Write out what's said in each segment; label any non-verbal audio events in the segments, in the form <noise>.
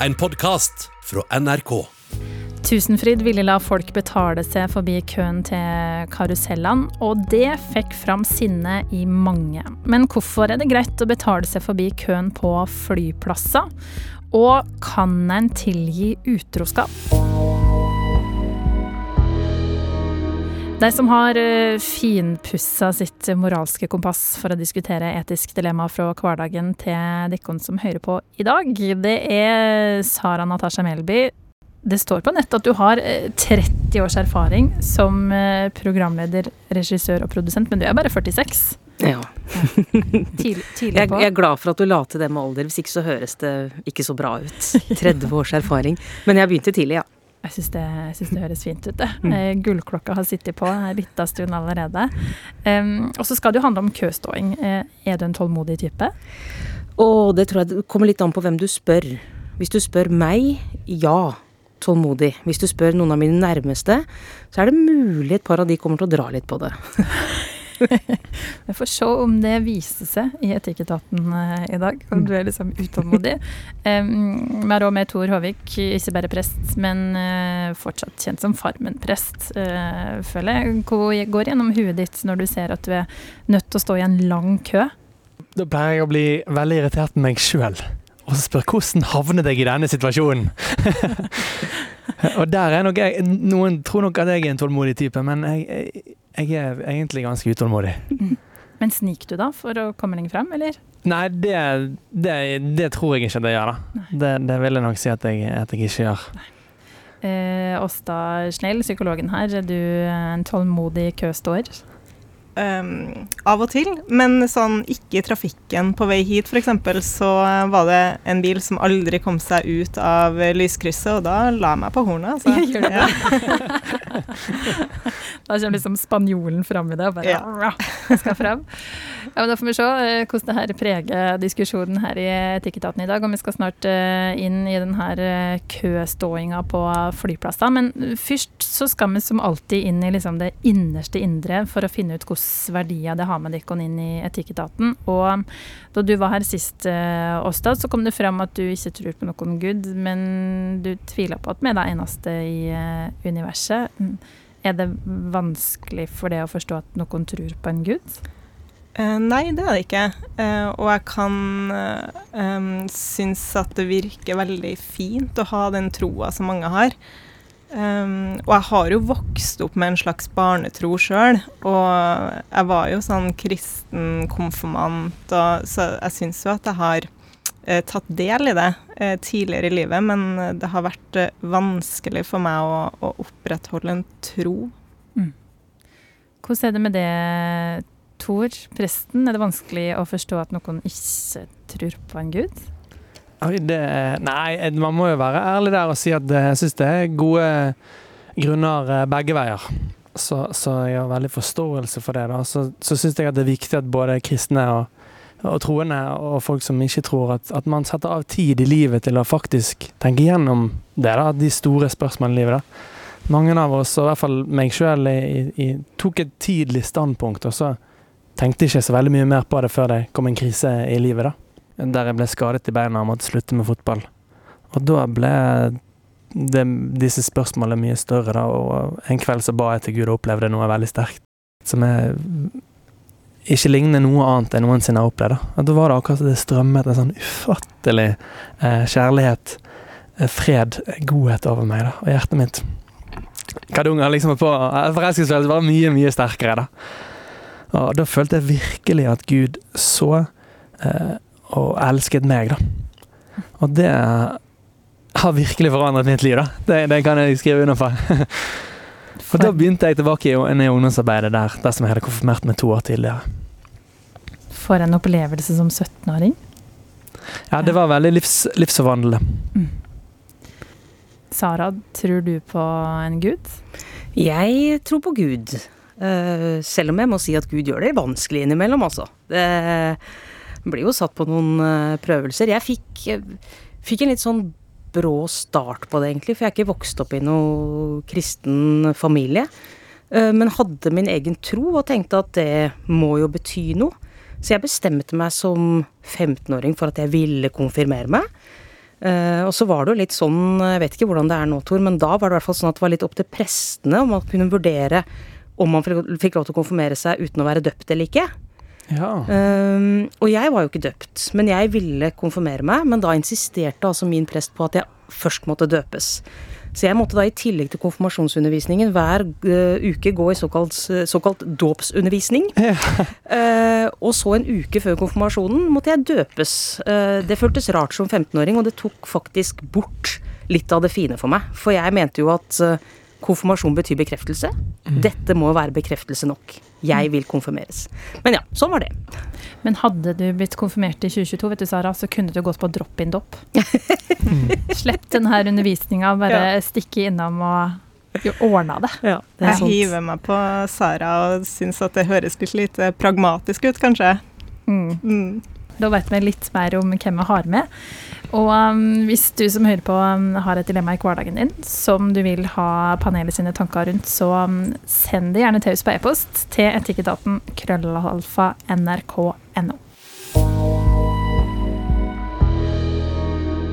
en podkast fra NRK. Tusenfryd ville la folk betale seg forbi køen til karusellene, og det fikk fram sinnet i mange. Men hvorfor er det greit å betale seg forbi køen på flyplasser? Og kan en tilgi utroskap? De som har uh, finpussa sitt moralske kompass for å diskutere etisk dilemma fra hverdagen til dere som hører på i dag, det er Sara Natasha Melby, det står på nettet at du har 30 eh, års erfaring som eh, programleder, regissør og produsent, men du er bare 46. Ja. <laughs> Tidlig, tidlig jeg, jeg, er glad for at du la til det med alder, hvis ikke så høres det ikke så bra ut. <laughs> 30 års erfaring. Men jeg begynte tidlig, ja. Jeg syns det, det, høres fint ut, det. Mm. Eh, gullklokka har sittet på en liten stund allerede. Um, og så skal det jo handle om køståing. Er du en tålmodig type? Og det tror jeg kommer litt an på hvem du spør. Hvis du spør meg, ja tålmodig. Hvis du spør noen av mine nærmeste, så er det mulig et par av de kommer til å dra litt på det. <laughs> Vi får se om det viser seg i Etikketaten eh, i dag, om du er liksom utålmodig. Vi har òg med Tor Håvik, ikke bare prest, men uh, fortsatt kjent som Farmen-prest, uh, føler jeg. Hva går gjennom huet ditt når du ser at du er nødt til å stå i en lang kø? Da pleier jeg å bli veldig irritert med meg sjøl og så spør hvordan havnet jeg i denne situasjonen? <laughs> og der er nok jeg Noen tror nok at jeg er en tålmodig type, men jeg, jeg, jeg er egentlig ganske utålmodig. Mm. Men sniker du da for å komme lenger frem, eller? Nei, det, det, det, tror jeg ikke at jeg gjør, da. Det, det, vil jeg nok si at jeg, at jeg ikke gjør. Eh, Åsta Snell, psykologen her, er du en tålmodig køståer? Um, av og til, men sånn ikke i trafikken på vei hit f.eks., så var det en bil som aldri kom seg ut av lyskrysset, og da la jeg meg på hornet. Altså. <laughs> Gjør. Ja. <laughs> da kommer liksom spanjolen fram i det og bare ja. skal frem. Ja, Da får vi se uh, hvordan det her preger diskusjonen her i Etikketaten i dag. Og vi skal snart uh, inn i den her køståinga på flyplasser. Men først så skal vi som alltid inn i liksom det innerste indre for å finne ut hvordan verdier det har med dere inn i Etikketaten. Og da du var her sist, eh, Åstad, så kom det fram at du ikke tror på noen gud, men du tviler på at vi er det eneste i eh, universet. Er det vanskelig for deg å forstå at noen tror på en gud? Uh, nei, det er det ikke. Uh, og jeg kan um, synes at det virker veldig fint å ha den troa som mange har. Um, og jeg har jo vokst opp med en slags barnetro sjøl. Og jeg var jo sånn kristen konfirmant, og, så jeg syns jo at jeg har uh, tatt del i det uh, tidligere i livet. Men det har vært uh, vanskelig for meg å, å opprettholde en tro. Mm. Hvordan er det med det, Tor, presten? Er det vanskelig å forstå at noen ikke tror på en gud? Det, nei, man må jo være ærlig der og si at jeg syns det er gode grunner eh, begge veier. Så, så jeg har veldig forståelse for det. da. Så, så syns jeg at det er viktig at både kristne og, og troende og folk som ikke tror, at, at, man setter av tid i livet til å faktisk tenke gjennom det, da, de store spørsmålene i livet. da. Mange av oss, og i hvert fall meg sjøl, tok et tidlig standpunkt, og så tenkte ikke så veldig mye mer på det før det kom en krise i livet. da der jeg ble skadet i beina og måtte slutte med fotball. Og da ble det, disse spørsmålene mye større, da, og en kveld så ba jeg til Gud og opplevde noe veldig sterkt. Som jeg ikke ligner noe annet jeg noensinne har opplevd. Da. Da var det akkurat som det strømmet en sånn ufattelig eh, kjærlighet, eh, fred, godhet over meg da, og hjertet mitt. Kadunga liksom på eh, Forelskelsesfølelsen var mye, mye sterkere, da. Og da følte jeg virkelig at Gud så eh, og elsket meg, da. Og det har virkelig forandret mitt liv, da. Det, det kan jeg skrive under for. <laughs> Og da begynte jeg tilbake i ungdomsarbeidet der, der som jeg hadde konfirmert meg to år tidligere. For en opplevelse som 17-åring. Ja, det var veldig livs, livsforvandlende. Mm. Sara, tror du på en gud? Jeg tror på Gud. Uh, selv om jeg må si at Gud gjør det vanskelig innimellom, altså. Det, blir jo satt på noen uh, prøvelser. Jeg fikk, fikk, en litt sånn brå start på det, egentlig, for jeg er ikke vokst opp i noen kristen familie. Uh, men hadde min egen tro og tenkte at det må jo bety noe. Så jeg bestemte meg som 15-åring for at jeg ville konfirmere meg. Eh, og så var det jo litt sånn, jeg vet ikke hvordan det er nå, Tor, men da var det i hvert fall sånn at det var litt opp til prestene om man kunne vurdere om man fikk lov til å konfirmere seg uten å være døpt eller ikke. Ja. Um, og jeg var jo ikke døpt, men jeg ville konfirmere meg. Men da insisterte altså min prest på at jeg først måtte døpes. Så jeg måtte da i tillegg til konfirmasjonsundervisningen hver uh, uke gå i såkalt, såkalt dåpsundervisning. Ja. Uh, og så en uke før konfirmasjonen måtte jeg døpes. Uh, det føltes rart som 15-åring, og det tok faktisk bort litt av det fine for meg. For jeg mente jo at konfirmasjon betyr bekreftelse. Mm. Dette må være bekreftelse nok. Jeg vil konfirmeres. Men ja, sånn var det. Men hadde du blitt konfirmert i 2022, vet du Sara, så kunne du gått på drop-in-dopp. mm. <laughs> Slipp her undervisninga, bare ja. stikke innom og ordna det. Ja, det jeg hiver meg på Sara og syns at det høres litt lite pragmatisk ut, kanskje. Mm. Mm. Da vet vi litt mer om hvem vi har med. Og um, hvis du som hører på um, har et dilemma i hverdagen din som du vil ha panelet sine tanker rundt, så um, send det gjerne til oss på e-post til etikketaten krøllalfa nrk.no.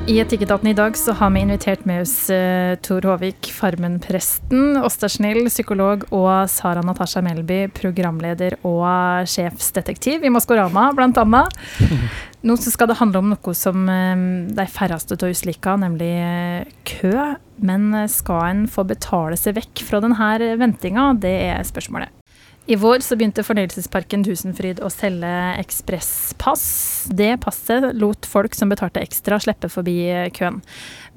I Etikketaten i dag så har vi invitert med oss uh, Tor Håvik, Farmen-presten, Åsta Snill, psykolog, og Sara Natasha Melby, programleder og sjefsdetektiv i Maskorama, blant annet. <laughs> Nå skal det handle om noe som uh, de færreste av oss liker, nemlig uh, kø. Men skal en få betale seg vekk fra denne ventinga, det er spørsmålet. I vår så begynte fornøyelsesparken Tusenfryd å selge ekspresspass. Det passet lot folk som betalte ekstra, slippe forbi køen.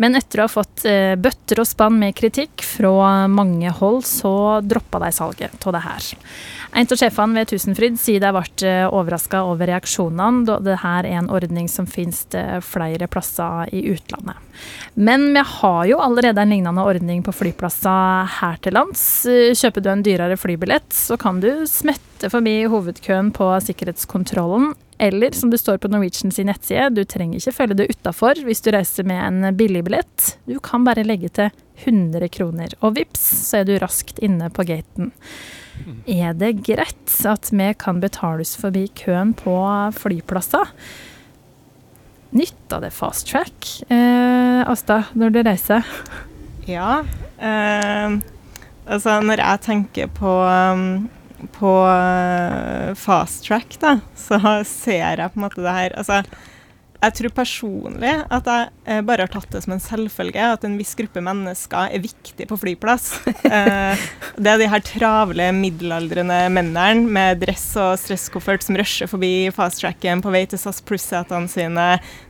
Men etter å ha fått eh, bøtter og spann med kritikk fra mange hold, så droppa de salget av det her. En av sjefene ved Tusenfryd sier de ble eh, overraska over reaksjonene, da det her er en ordning som finnes flere plasser i utlandet. Men vi har jo allerede en lignende ordning på flyplasser her til lands. Kjøper du en dyrere flybillett, så kan du smette forbi hovedkøen på sikkerhetskontrollen. Eller som det står på Norwegian sin nettside, du trenger ikke følge det utafor hvis du reiser med en billig billett. Du kan bare legge til 100 kroner, og vips, så er du raskt inne på gaten. Er det greit at vi kan betales forbi køen på flyplasser? Nytter det fast track, eh, Asta, når du reiser? Ja. Eh, altså, når jeg tenker på, um, på uh, fast track, da, så ser jeg på en måte det her Altså, jeg tror personlig at jeg eh, bare har tatt det som en selvfølge at en viss gruppe mennesker er viktig på flyplass. <laughs> Eh, det er de her travle, middelaldrende mennene med dress og stresskoffert som rusher forbi fasttracken på vei til SAS Pluss-setene sine,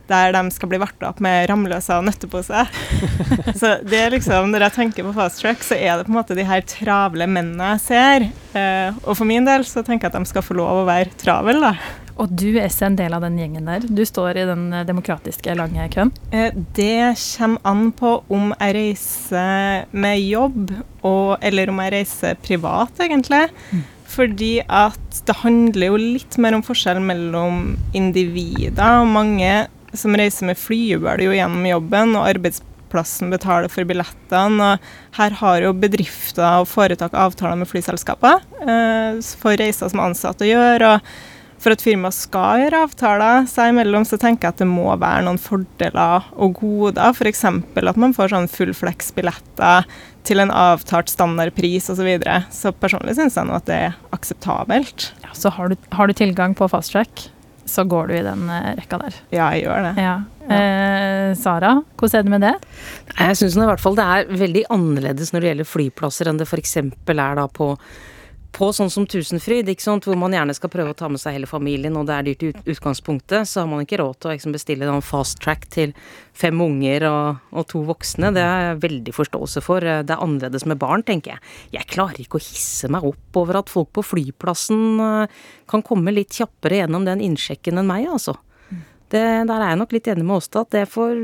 der de skal bli varta opp med ramløsa og nøttepose. <laughs> Så det er liksom, Når jeg tenker på fast track, så er det på en måte de her travle mennene jeg ser. Eh, og for min del så tenker jeg at de skal få lov å være travel, da. Og du er ikke en del av den gjengen der? Du står i den eh, demokratiske lange køen? Eh, det kommer an på om jeg reiser med jobb, og, eller om jeg reiser privat, egentlig. Mm. Fordi at det handler jo litt mer om forskjell mellom individer. Mange som reiser med fly, gjør det jo gjennom jobben, og arbeidsplassen betaler for billettene. og Her har jo bedrifter og foretak avtaler med flyselskaper eh, for reiser som ansatte gjør. og for at firmaet skal gjøre avtaler seg imellom, så tenker jeg at det må være noen fordeler og goder. F.eks. at man får sånn fullflex-billetter til en avtalt standardpris osv. Så, videre. så personlig syns jeg nå at det er akseptabelt. Ja, så har du, har du tilgang på fast track, så går du i den uh, rekka der. Ja, jeg gjør det. Ja. Eh, Sara, hvordan er det med det? Jeg syns i hvert fall det er veldig annerledes når det gjelder flyplasser enn det f.eks. er da på på sånn som Tusenfryd, hvor man gjerne skal prøve å ta med seg hele familien, og det er dyrt i utgangspunktet, så har man ikke råd til å liksom bestille en fast track til fem unger og, og, to voksne. Det har jeg veldig forståelse for. Det er annerledes med barn, tenker jeg. Jeg klarer ikke å hisse meg opp over at folk på flyplassen eh, kan komme litt kjappere gjennom den innsjekken enn meg, altså. Det, der er jeg nok litt enig med Åsta, at det får,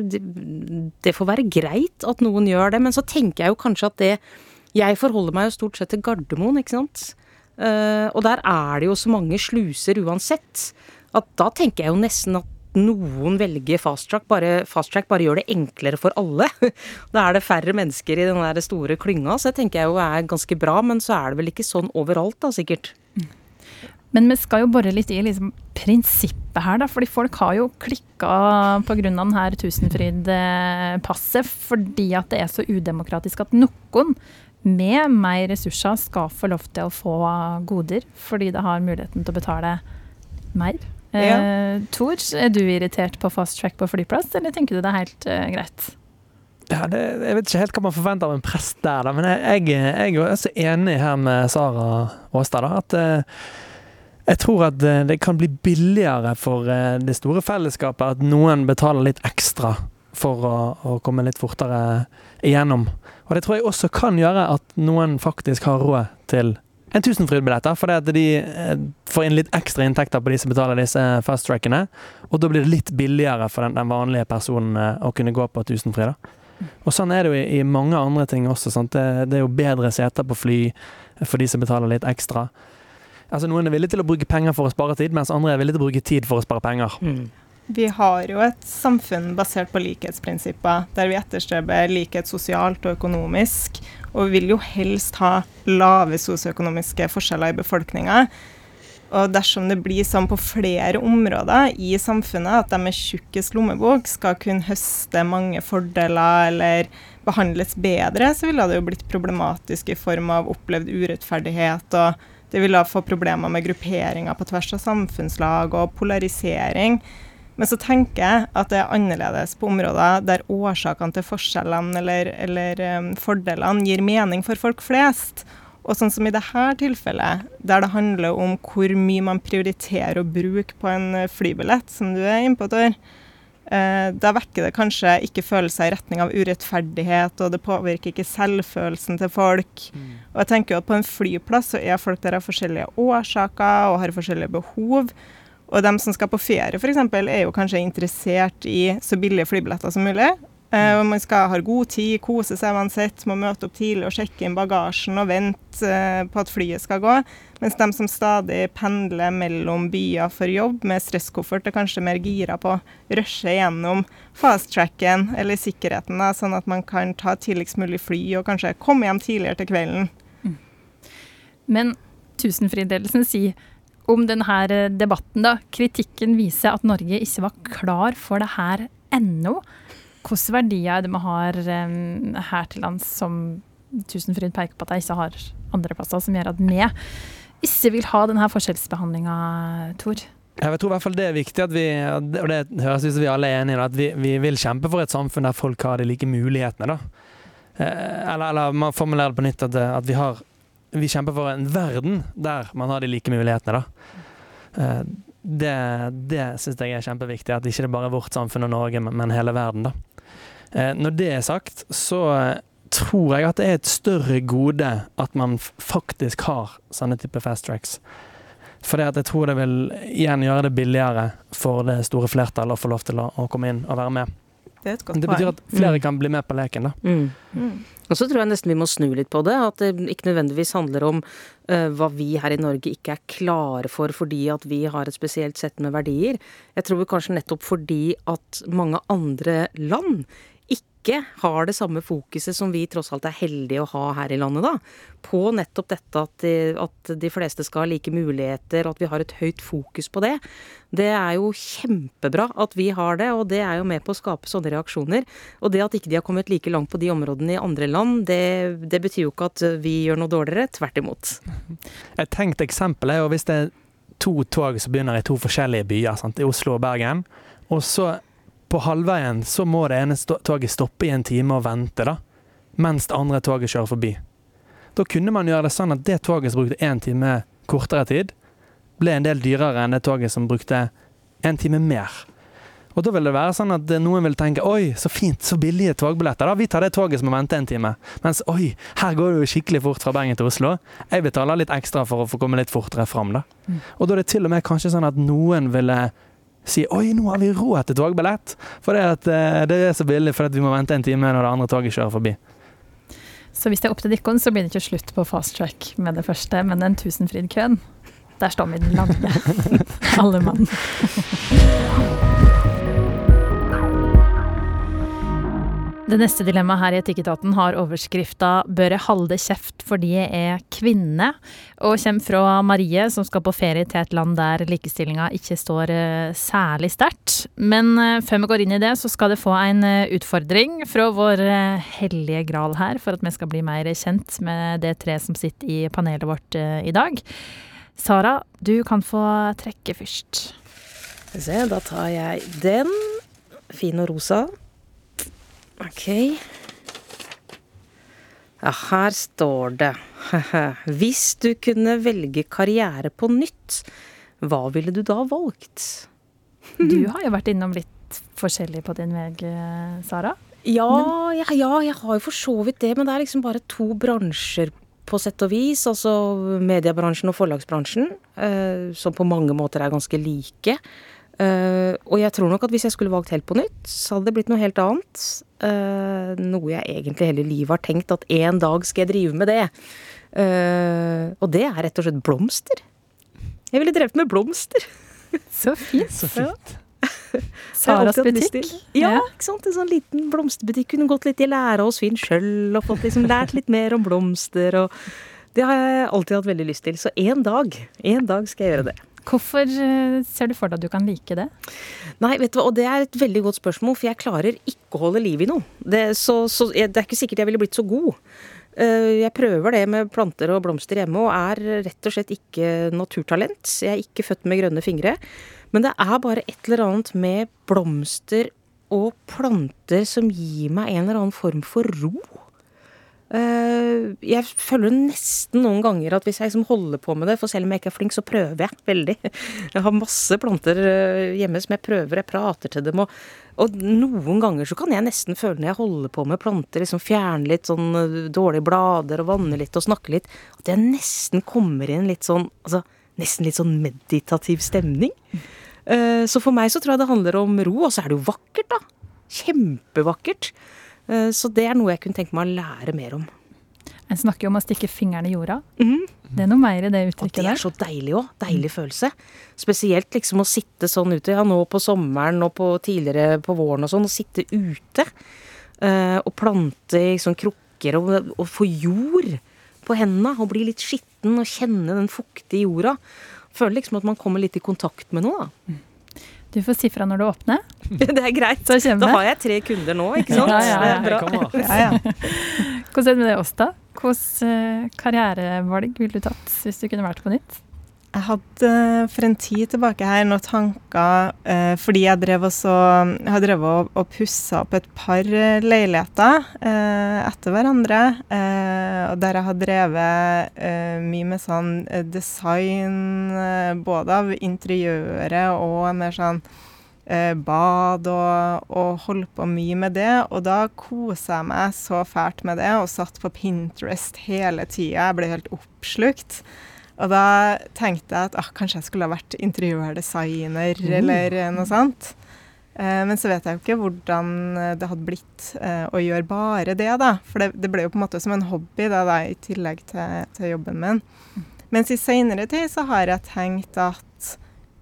det får være greit at noen gjør det. Men så tenker jeg jo kanskje at det Jeg forholder meg jo stort sett til Gardermoen, ikke sant. Uh, og der er det jo så mange sluser uansett, at da tenker jeg jo nesten at noen velger fast track. Bare, fast track bare gjør det enklere for alle. <laughs> Da er det færre mennesker i den der store klynga, så det tenker jeg jo er ganske bra. Men så er det vel ikke sånn overalt, da, sikkert. Men vi skal jo bore litt i liksom, prinsippet her, da. Fordi folk har jo klikka pga. denne Tusenfryd-passet fordi at det er så udemokratisk at noen med mer ressurser skal få lov til å få goder fordi det har muligheten til å betale mer. Ja. Eh, Tor, er du irritert på fast track på flyplass, eller tenker du det er helt eh, greit? Ja, det, jeg vet ikke helt hva man forventer av en prest der, da, men jeg, jeg, jeg er så enig her med Sara Aastad. at eh, jeg tror at eh, det kan bli billigere for eh, det store fellesskapet at noen betaler litt ekstra for å, å komme litt fortere igjennom. Og det tror jeg også kan gjøre at noen faktisk har råd til en Tusenfryd-billett, da, fordi at de eh, får inn litt ekstra inntekter på de som betaler disse fast-trackene. Og da blir det litt billigere for den, den vanlige personen eh, å kunne gå på Tusenfryd. da. Og sånn er det jo i, i mange andre ting også. Det, det er jo bedre seter på fly for de som betaler litt ekstra. Altså Noen er villige til å bruke penger for å spare tid, mens andre er villige til å bruke tid for å spare penger. Mm. Vi har jo et samfunn basert på likhetsprinsipper, der vi etterstreber likhet sosialt og økonomisk. Og vi vil jo helst ha lave sosioøkonomiske forskjeller i befolkninga. Og dersom det blir sånn på flere områder i samfunnet at de med tjukkest lommebok skal kunne høste mange fordeler eller behandles bedre, så ville det jo blitt problematisk i form av opplevd urettferdighet. og det ville få problemer med grupperinger på tvers av samfunnslag og polarisering. Men så tenker jeg at det er annerledes på områder der årsakene til forskjellene eller, eller um, fordelene gir mening for folk flest. Og sånn som i dette tilfellet, der det handler om hvor mye man prioriterer å bruke på en eh, flybillett, som du er inne på, Tor, eh, da vekker det kanskje ikke følelser i retning av urettferdighet, og det påvirker ikke selvfølelsen til folk. Og jeg tenker jo at på en flyplass så er folk der av forskjellige årsaker og har forskjellige behov. Og de som skal på ferie f.eks., er jo kanskje interessert i så billige flybilletter som mulig. Eh, man skal ha god tid, kose seg uansett, må møte opp tidlig og sjekke inn bagasjen og vente eh, på at flyet skal gå. Mens de som stadig pendler mellom byer for jobb med stresskoffert, er kanskje mer gira på å rushe gjennom fast-tracken eller sikkerheten, da, sånn at man kan ta tidligst mulig fly og kanskje komme hjem tidligere til kvelden. Men Tusenfryd-ledelsen sier om denne debatten, da. Kritikken viser at Norge ikke var klar for det her ennå. Hvilke verdier er det vi har um, her til lands som Tusenfryd peker på at de ikke har andre plasser, som gjør at vi ikke vil ha denne forskjellsbehandlinga, Tor? Jeg tror i hvert fall det er viktig, at vi, og det høres ut som vi alle er enige i, at vi, vi, vil kjempe for et samfunn der folk har de like mulighetene. da. Eller, eller man formulerer det på nytt at, at vi, har, vi kjemper for en verden der man har de like mulighetene. da. Det, det syns jeg er kjempeviktig, at ikke det bare er vårt samfunn og Norge, men hele verden. da. Når det er sagt, så tror jeg at det er et større gode at man faktisk har sånne type fast tracks. For jeg tror det vil igjen gjøre det billigere for det store flertallet å få lov til å, å komme inn og være med. Det er et godt Det betyr at flere Mm. kan bli med på leken, da. Mm. Mm. Og så tror jeg nesten vi må snu litt på det. At det ikke nødvendigvis handler om uh, hva vi her i Norge ikke er klare for fordi at vi har et spesielt sett med verdier. Jeg tror kanskje nettopp fordi at mange andre land ikke har det samme fokuset som vi tross alt er heldige å ha her i landet, da. På nettopp dette at de, at de fleste skal ha like muligheter, og at vi har et høyt fokus på det. Det er jo kjempebra at vi har det, og det er jo med på å skape sånne reaksjoner. Og det at ikke de har kommet like langt på de områdene i andre land, det, det betyr jo ikke at vi gjør noe dårligere. Tvert imot. Et tenkt eksempel er jo hvis det er to tog som begynner i to forskjellige byer, sant? i Oslo og Bergen, og så på halvveien så må det ene toget stoppe i en time og vente, da, mens det andre toget kjører forbi. Da kunne man gjøre det sånn at det toget som brukte én time kortere tid, ble en del dyrere enn det toget som brukte en time mer. Og da vil det være sånn at noen vil tenke oi, så fint, så billige togbilletter. da, Vi tar det toget som må vente en time. Mens oi, her går det jo skikkelig fort fra Bergen til Oslo. Jeg betaler litt ekstra for å få komme litt fortere fram, da. Mm. Og da er det til og med kanskje sånn at noen ville si oi, nå har vi råd til togbillett. For det, at, eh, det er så billig fordi vi må vente en time når det andre toget kjører forbi. Så hvis det er opp til dere, så blir det ikke slutt på fast track med det første, men den Tusenfryd-køen, der står vi den lange. <laughs> Alle mann. Det neste dilemmaet her i Etikketaten har overskrifta 'Bør jeg holde kjeft fordi jeg er kvinne?' og kommer fra Marie, som skal på ferie til et land der likestillinga ikke står eh, særlig sterkt. Men eh, før vi går inn i det, så skal det få en eh, utfordring fra vår hellige gral her, for at vi skal bli mer kjent med det tre som sitter i panelet vårt i dag. Sara, du kan få trekke først. Se, da tar jeg den. Fin og rosa. Ok. Ja, her står det <laughs> Hvis du kunne velge karriere på nytt, hva ville du da valgt? <laughs> Du har jo vært innom litt forskjellig på din vei, Sara. Ja, ja, ja, jeg har jo for så vidt det, men det er liksom bare to bransjer på sett og vis. Altså mediebransjen og forlagsbransjen, eh, som på mange måter er ganske like. Eh, og jeg tror nok at hvis jeg skulle valgt helt på nytt, så hadde det blitt noe helt annet. Eh, noe jeg egentlig hele livet har tenkt at en dag skal jeg drive med det. Eh, og det er rett og slett blomster. Jeg ville drevet med blomster. <laughs> Så fint. Så fint. <laughs> Ja. Saras butikk. Ja, ikke sant. En sånn liten blomsterbutikk. Kunne gått litt i lære hos Finn sjøl og fått liksom lært litt mer om blomster. og Det har jeg alltid hatt veldig lyst til. Så en dag, en dag skal jeg gjøre det. Hvorfor eh, ser du for deg at du kan like det? Nei, vet du hva, og det er et veldig godt spørsmål, for jeg klarer ikke å holde liv i noe. Det, så, så det er ikke sikkert jeg ville blitt så god. Eh, Jeg prøver det med planter og blomster hjemme, og er rett og slett ikke naturtalent. Jeg er ikke født med grønne fingre. Men det er bare et eller annet med blomster og planter som gir meg en eller annen form for ro. Eh, Jeg føler nesten noen ganger at hvis jeg liksom holder på med det, for selv om jeg ikke er flink, så prøver jeg veldig. Jeg har masse planter eh, hjemme som jeg prøver, jeg prater til dem. Og, og noen ganger så kan jeg nesten føle når jeg holder på med planter, liksom fjerne litt sånn eh, dårlige blader og vanne litt og snakke litt, at jeg nesten kommer inn litt sånn altså nesten litt sånn meditativ stemning. Så for meg så tror jeg det handler om ro, og så er det jo vakkert, da. Kjempevakkert. Eh, Så det er noe jeg kunne tenke meg å lære mer om. En snakker jo om å stikke fingrene i jorda. Mm. Det er noe mer i det uttrykket der. det er så deilig òg. Deilig følelse. Spesielt liksom å sitte sånn ute, ja nå på sommeren og på tidligere på våren og sånn, og sitte ute. uh, og plante i sånn krukker og, og få jord på hendene. Og bli litt skitten og kjenne den fuktige jorda. Føler liksom at man kommer litt i kontakt med noe, da. Du får si fra når du åpner. <laughs> Det er greit. Så Da har jeg tre kunder nå, ikke sant? Ja, ja, ja. Det er bra. <laughs> Ja, ja. Hvordan er det med deg, oss, da? Hvilket eh, karrierevalg ville du tatt hvis du kunne vært på nytt? Jeg hadde eh, for en tid tilbake her noen tanker eh, fordi jeg drev også, har drevet og, og pussa opp et par eh, leiligheter eh, etter hverandre. Eh, der jeg har drevet eh, mye med sånn design, både av interiøret og mer sånn bad og, og holdt på mye med det. Og da kosa jeg meg så fælt med det og satt på Pinterest hele tida. Jeg ble helt oppslukt. Og da tenkte jeg at ah, kanskje jeg skulle ha vært interiørdesigner eller eh, noe sånt. Eh, men så vet jeg jo ikke hvordan eh, det hadde blitt eh, å gjøre bare det, da. For det, det ble jo på en måte som en hobby da, da i tillegg til, til jobben min. Mens i seinere tid så har jeg tenkt at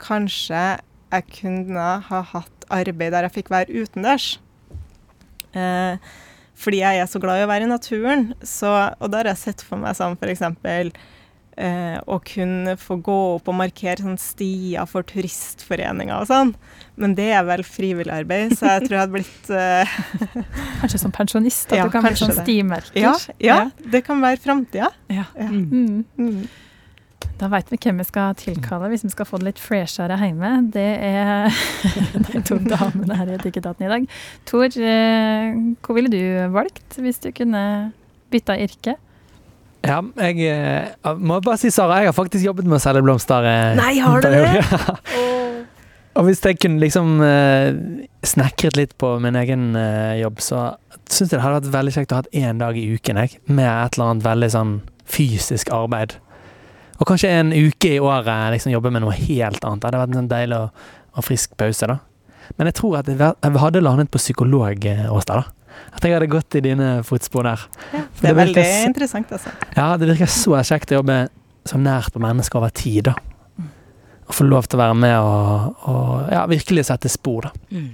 kanskje jeg kunne ha hatt arbeid der jeg fikk være utendørs. Eh, fordi jeg er så glad i å være i naturen. Så, og da har jeg sett for meg sånn f.eks. Eh, å kunne få gå opp og markere sånn stier for turistforeninger og sånn. Men det er vel frivillig arbeid, så jeg tror jeg hadde blitt eh, Kanskje som pensjonist? At Ja, du kan bli sånn stimerker? ja, ja, det kan være framtida. Ja. Mm. Mm. Da veit vi hvem vi skal tilkalle hvis vi skal få det litt freshere hjemme. Det er <laughs> de to damene her i Etikketaten i dag. Tor, eh, hva ville du valgt hvis du kunne bytta yrke? Ja, jeg eh, må bare si, Sara, jeg har faktisk jobbet med å selge blomster. eh, Nei, har du <laughs> det? periode. <laughs> Og hvis jeg kunne liksom eh, snekret litt på min egen jobb, så syns jeg det hadde vært veldig kjekt å ha én dag i uken jeg, med et eller annet veldig sånn fysisk arbeid. Og kanskje en uke i året liksom jobbe med noe helt annet. Det hadde vært en sånn deilig og, og frisk pause, da. Men jeg tror at jeg hadde landet på psykolog, Åsta. da. At jeg hadde gått i dine fotspor der. Ja, det er det virker veldig s- interessant, altså. Ja, det virker så kjekt å jobbe så nært på mennesker over tid, da. Å få lov til å være med og, og ja, virkelig sette spor, da. Mm.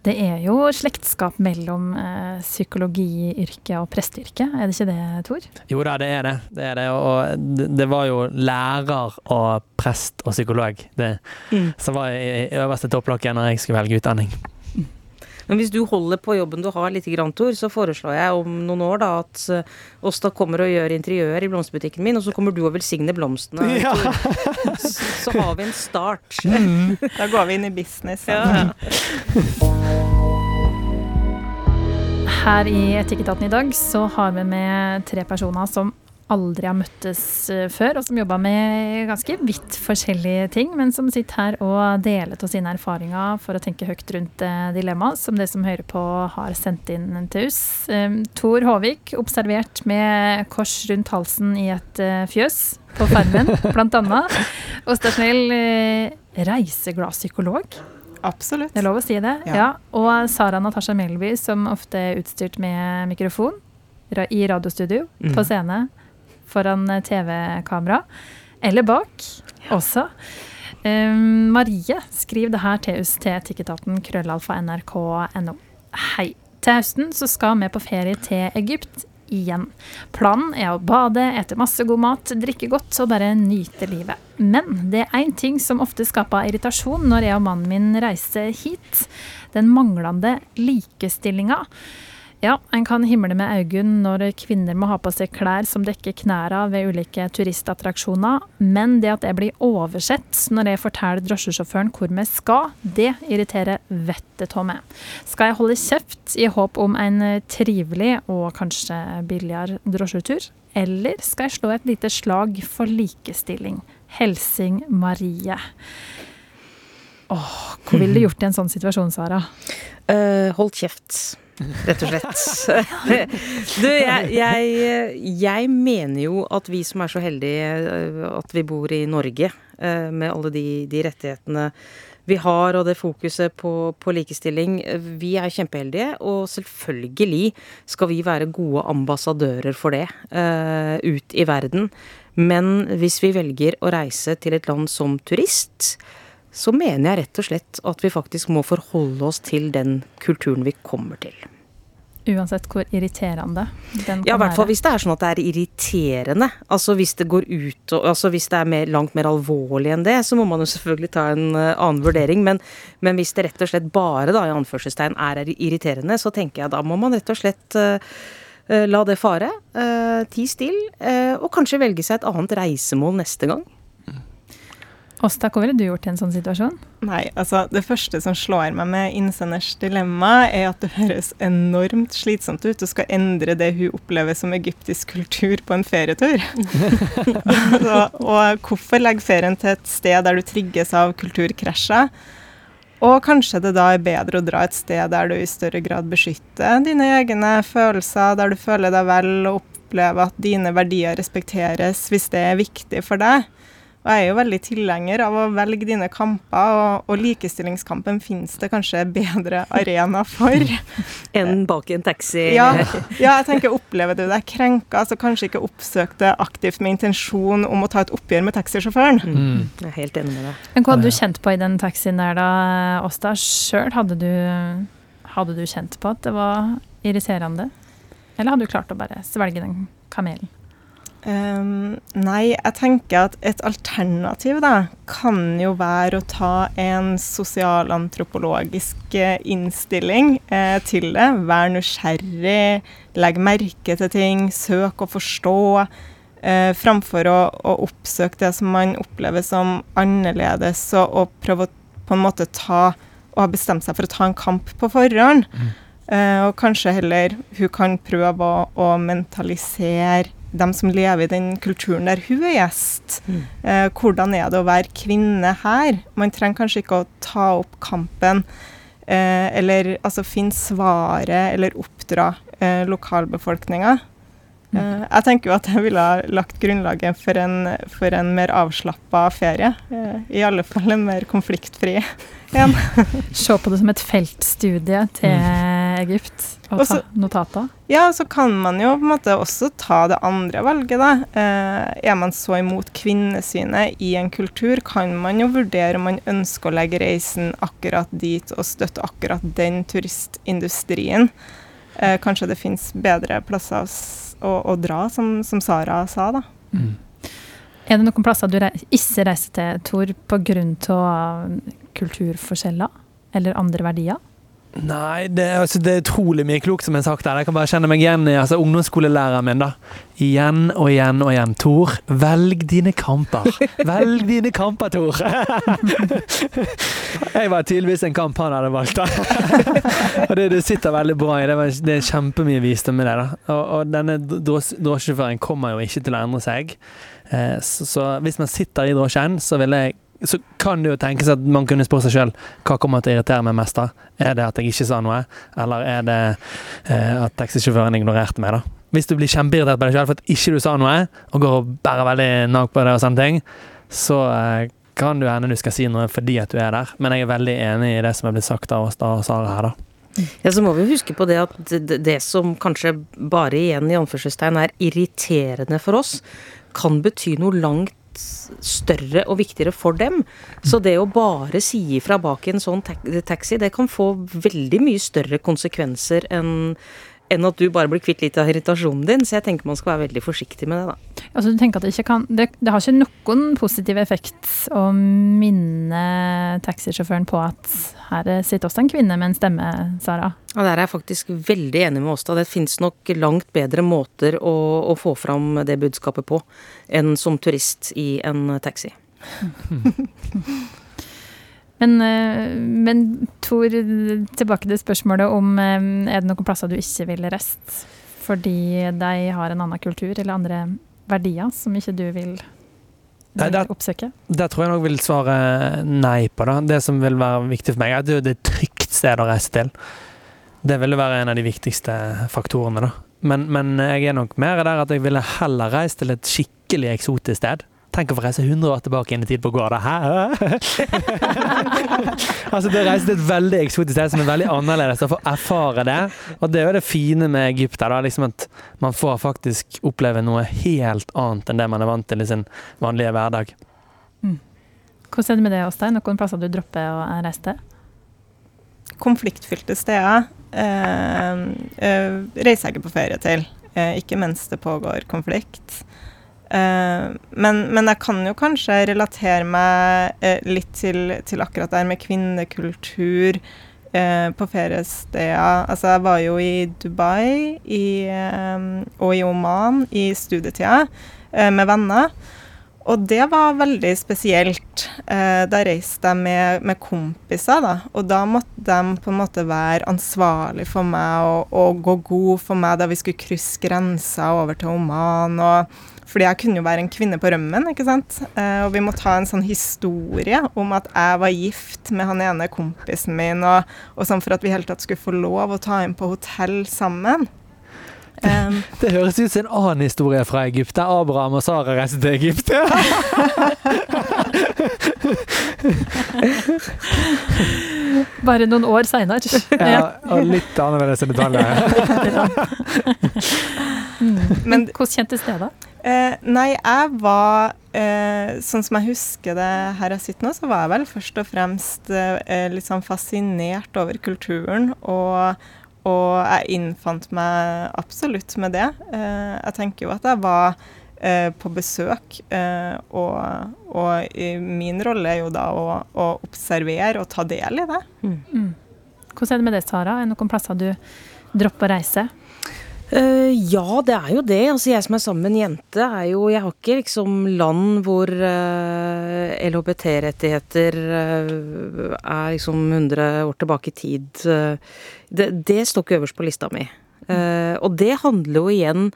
Det er jo slektskap mellom eh, psykologiyrket og presteyrket, er det ikke det, Tor? Jo da, det er det. Det, er det. Og det, det var jo lærer og prest og psykolog det, Mm. som var i, i øverste topplokket når jeg skulle velge utdanning. Men hvis du holder på jobben du har litt, grann, Tor, så foreslår jeg om noen år da at uh, Åsta kommer og gjør interiør i blomsterbutikken min, og så kommer du og velsigner blomstene. <laughs> Ja. Så, så har vi en start. <laughs> Da går vi inn i business. Ja. Her i Etikketaten i dag så har vi med tre personer som aldri har møttes eh, før, og som jobba med ganske vidt forskjellige ting, men som sitter her og deler av sine erfaringer for å tenke høyt rundt eh, dilemmaet som det som hører på har sendt inn til oss. Um, Tor Håvik, observert med kors rundt halsen i et eh, fjøs på Farmen, <laughs> blant annet. stasjonell reiseglad psykolog. Absolutt. Det er lov å si det. Ja. Ja. Og Sara Natasha Melby, som ofte er utstyrt med mikrofon i radiostudio, Mm. på scene, foran eh, TV-kamera, eller bak også. Um, Marie, skriv det her til oss til etikketaten krøllalfa nrk.no. Hei. Til høsten så skal vi på ferie til Egypt igjen. Planen er å bade, ete masse god mat, drikke godt og bare nyte livet. Men det er én ting som ofte skaper irritasjon når jeg og mannen min reiser hit. Den manglende likestillinga. Ja, en kan himle med øynene når kvinner må ha på seg klær som dekker knærne ved ulike turistattraksjoner, men det at det blir oversett når jeg forteller drosjesjåføren hvor vi skal, det irriterer vettet av meg. Skal jeg holde kjeft i håp om en trivelig og kanskje billigere drosjetur, eller skal jeg slå et lite slag for likestilling? Helsing Marie. Åh, hva ville du gjort i en sånn situasjon, Sara? Uh, holdt kjeft, rett og slett. du, jeg, jeg, jeg mener jo at vi som er så heldige eh, at vi bor i Norge, eh, med alle de, de rettighetene vi har, og det fokuset på, på likestilling, vi er kjempeheldige. Og selvfølgelig skal vi være gode ambassadører for det eh, ut i verden. Men hvis vi velger å reise til et land som turist, så mener jeg rett og slett at vi faktisk må forholde oss til den kulturen vi kommer til. Uansett hvor irriterende den kan være? Ja, i hvert fall hvis det er sånn at det er irriterende. Altså hvis det går ut og Altså hvis det er mer, langt mer alvorlig enn det, så må man jo selvfølgelig ta en eh, annen vurdering. Men, men hvis det rett og slett bare, da, i anførselstegn, er irriterende, så tenker jeg da må man rett og slett eh, la det fare. Uh, Ti still. Uh, og kanskje velge seg et annet reisemål neste gang. Åsta, hva ville du gjort i en sånn situasjon? Nei, altså det første som slår meg med innsenders dilemma, er at det høres enormt slitsomt ut. Du skal endre det hun opplever som egyptisk kultur på en ferietur. <laughs> altså, og hvorfor legge ferien til et sted der du trigges av kulturkrasjer? Og kanskje det da er bedre å dra et sted der du i større grad beskytter dine egne følelser, der du føler deg vel og opplever at dine verdier respekteres hvis det er viktig for deg. Og jeg er jo veldig tilhenger av å velge dine kamper, og, og likestillingskampen finnes det kanskje bedre arena for. <laughs> Enn bak i en taxi. Ja, ja, jeg tenker opplever du deg krenka, så kanskje ikke oppsøk det aktivt med intensjon om å ta et oppgjør med taxisjåføren. Mm. Jeg er helt enig med deg. Men hva hadde du kjent på i den taxien der da, Åsta? Sjøl, hadde, du- hadde du kjent på at det var irriterende? Eller hadde du klart å bare svelge den kamelen? Um, nei, jeg tenker at et alternativ da, kan jo være å ta en sosialantropologisk eh, innstilling eh, til det. Vær nysgjerrig, legg merke til ting, søk å forstå. Eh, framfor å, å oppsøke det som man opplever som annerledes, og, og prøve å på en måte ta og ha bestemt seg for å ta en kamp på forhånd. Eh, og kanskje heller hun kan prøve å, å mentalisere dem som lever i den kulturen der hun er gjest. Mm. Eh, hvordan er det å være kvinne her? Man trenger kanskje ikke å ta opp kampen eh, eller altså finne svaret eller oppdra eh, lokalbefolkninga. Mm. jeg tenker jo at jeg ville ha lagt grunnlaget for en, for en mer avslappa ferie. Eh, I alle fall en mer konfliktfri en. <laughs> Se på det som et feltstudie til Egypt og ta notater? Ja, så kan man jo på en måte også ta det andre valget, da. Eh, er man så imot kvinnesynet i en kultur, kan man jo vurdere om man ønsker å legge reisen akkurat dit og støtte akkurat den turistindustrien. Eh, kanskje det finnes bedre plasser å, å dra, som, som, Sara sa, da. Mm. Er det noen plasser du ikke reiser til, Tor, pga. kulturforskjeller eller andre verdier? Nei, det, altså, det, er utrolig mye klokt som er sagt der. Jeg kan bare kjenne meg igjen i altså, ungdomsskolelæreren min. da. Igjen og igjen og igjen. Tor, velg dine kamper. Velg dine kamper, Tor! <laughs> jeg var tydeligvis en kamp han hadde valgt, da. <laughs> og det, det, sitter veldig bra i. Det, var, det er kjempemye visdom i det. da. Og, og denne drosjesjåføren kommer jo ikke til å endre seg. Eh, så, så hvis man sitter i drosjen, så vil jeg så kan det jo tenkes at man kunne spørre seg sjøl hva kommer til å irritere meg mest. da? Er det at jeg ikke sa noe, eller er det eh, at taxisjåføren ignorerte meg? da? Hvis du blir kjempeirritert på deg sjøl for at ikke du sa noe, og går og bærer veldig nag på det, og sånne ting, så eh, kan det hende du skal si noe fordi at du er der. Men jeg er veldig enig i det som er blitt sagt av oss da, og Sara her, da. Ja, Så må vi huske på det at det, som kanskje bare igjen i anførselstegn er irriterende for oss, kan bety noe langt større og viktigere for dem. Så det å bare si ifra bak en sånn taxi, det kan få veldig mye større konsekvenser enn enn at du bare blir kvitt litt av irritasjonen din. Så jeg tenker man skal være veldig forsiktig med det, da. Altså, du tenker at det, ikke kan, det, det har ikke noen positiv effekt å minne taxisjåføren på at her sitter også en kvinne med en stemme, Sara? Ja, Der er jeg faktisk veldig enig med Åstad. Det finnes nok langt bedre måter å, å få fram det budskapet på enn som turist i en taxi. <laughs> Men, eh, men Tor, tilbake til spørsmålet om eh, er det noen plasser du ikke vil reist fordi de har en annen kultur eller andre verdier som ikke du vil Nei, der? Der tror jeg nok vil svare nei på. da. Det som vil være viktig for meg, er at det er et trygt sted å reise til. Det ville være en av de viktigste faktorene. da. Men, men jeg er nok mer der at jeg ville heller reist til et skikkelig eksotisk sted Tenk å få reise 100 år tilbake inn i tid på å Hæ? <laughs> altså Det reiser til et veldig eksotisk sted som er veldig annerledes, å få erfare det. Og det er jo det fine med Egypt, da, liksom at man får faktisk oppleve noe helt annet enn det man er vant til i sin vanlige hverdag. Mm. Hvordan er det med det, Åstein? Noen plasser du dropper å reise til? Konfliktfylte steder eh, eh, reiser jeg ikke på ferie til. Eh, ikke mens det pågår konflikt. Uh, men, men, jeg kan jo kanskje relatere meg uh, litt til, til, akkurat det her med kvinnekultur uh, på feriesteder. Altså, jeg var jo i Dubai i, og i Oman i studietida med venner. Og det var veldig spesielt. da reiste jeg med, med, kompiser, da. Og da måtte de på en måte være ansvarlig for meg og, og gå god for meg da vi skulle krysse grensa over til Oman. og fordi jeg kunne jo være en kvinne på rømmen, ikke sant. Eh, og vi måtte ha en sånn historie om at jeg var gift med han ene kompisen min, og, og sånn for at vi i hele tatt skulle få lov å ta inn på hotell sammen. Um, <laughs> det høres ut som en annen historie fra Egypt, der Abraham og Sara reiste til Egypt. <laughs> Bare noen år seinere. ja, og litt annerledes detaljer. <laughs> mm. Men hvordan kjentes det, da? Eh, nei, jeg var eh, Sånn som jeg husker det her jeg sitter nå, så var jeg vel først og fremst eh, litt sånn fascinert over kulturen. Og, og jeg innfant meg absolutt med det. Eh, jeg tenker jo at jeg var eh, på besøk, eh, og, og min rolle er jo da å, å, observere og ta del i det. Mm. Mm. Hvordan er det med det, Sara? Er det noen plasser du dropper å reise? Uh, ja, det er jo det. Altså, jeg som er sammen med en jente, er jo Jeg har ikke liksom land hvor uh, eh, LHBT-rettigheter uh, er liksom 100 år tilbake i tid. Det, det, står ikke øverst på lista mi. og det handler jo igjen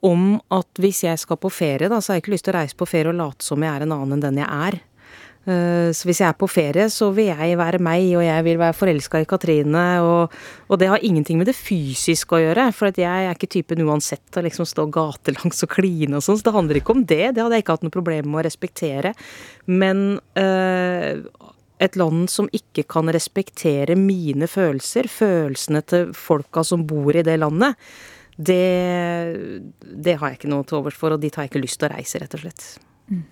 om at hvis jeg skal på ferie, da, så har jeg ikke lyst til å reise på ferie og late som jeg er en annen enn den jeg er. Eh, så hvis jeg er på ferie, så vil jeg være meg, og jeg vil være forelska i Katrine. Og, og, det har ingenting med det fysiske å gjøre, for jeg er ikke typen uansett å liksom stå gatelangs og kline og sånn. Så det handler ikke om det. Det hadde jeg ikke hatt noe problem med å respektere. Men øh, et land som ikke kan respektere mine følelser, følelsene til folka som bor i det landet, det, det har jeg ikke noe til overs for, og dit har jeg ikke lyst til å reise, rett og slett. Mm.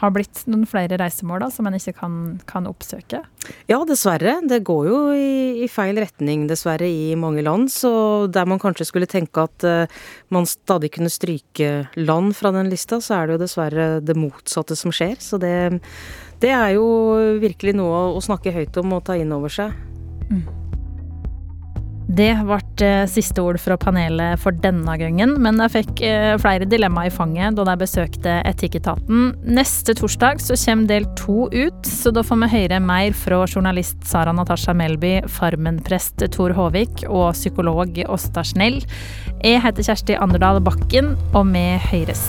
Har blitt noen flere reisemål da, som en ikke kan, kan, oppsøke? Ja, dessverre. Det går jo i, i, feil retning, dessverre, i mange land. Så der man kanskje skulle tenke at uh, man stadig kunne stryke land fra den lista, så er det jo dessverre det motsatte som skjer. Så det, det er jo virkelig noe å snakke høyt om og ta inn over seg. Mm. Det ble eh, siste ord fra panelet for denne gangen, men jeg fikk eh, flere dilemmaer i fanget da jeg besøkte Etikketaten. Neste torsdag så kommer del to ut, så da får vi høre mer fra journalist Sara Natasha Melby, Farmen-prest Tor Håvik og psykolog Åsta Snell. Jeg heter Kjersti Anderdal Bakken, og vi høres.